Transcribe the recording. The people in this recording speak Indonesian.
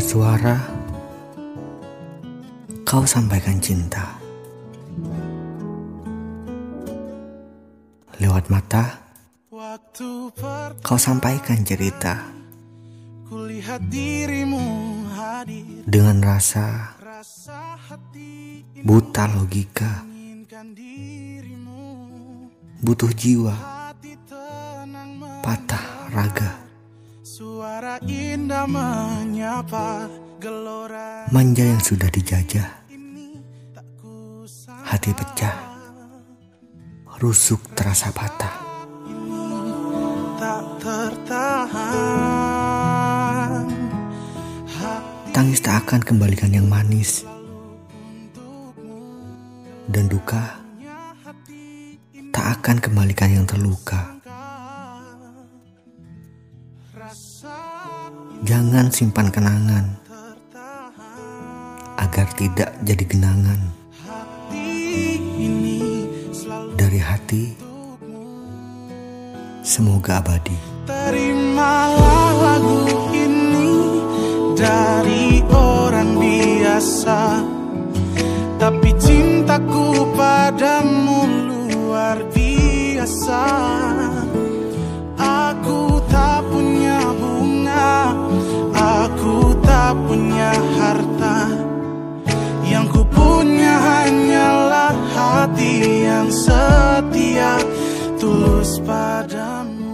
suara kau sampaikan cinta lewat mata kau sampaikan cerita Kulihat dirimu hadir. dengan rasa buta logika. butuh jiwa patah raga suara indah menyapa gelora manja yang sudah dijajah. Hati pecah. Rusuk terasa patah. Tak tertahan. Tangis tak akan kembalikan yang manis. dan duka tak akan kembalikan yang terluka jangan simpan kenangan agar tidak jadi genangan. Dari hati semoga abadi. Terimalah lagu ini dari orang biasa. Tapi cintaku Aku tak punya harta. Yang ku punya hanyalah hati yang setia Tulus padamu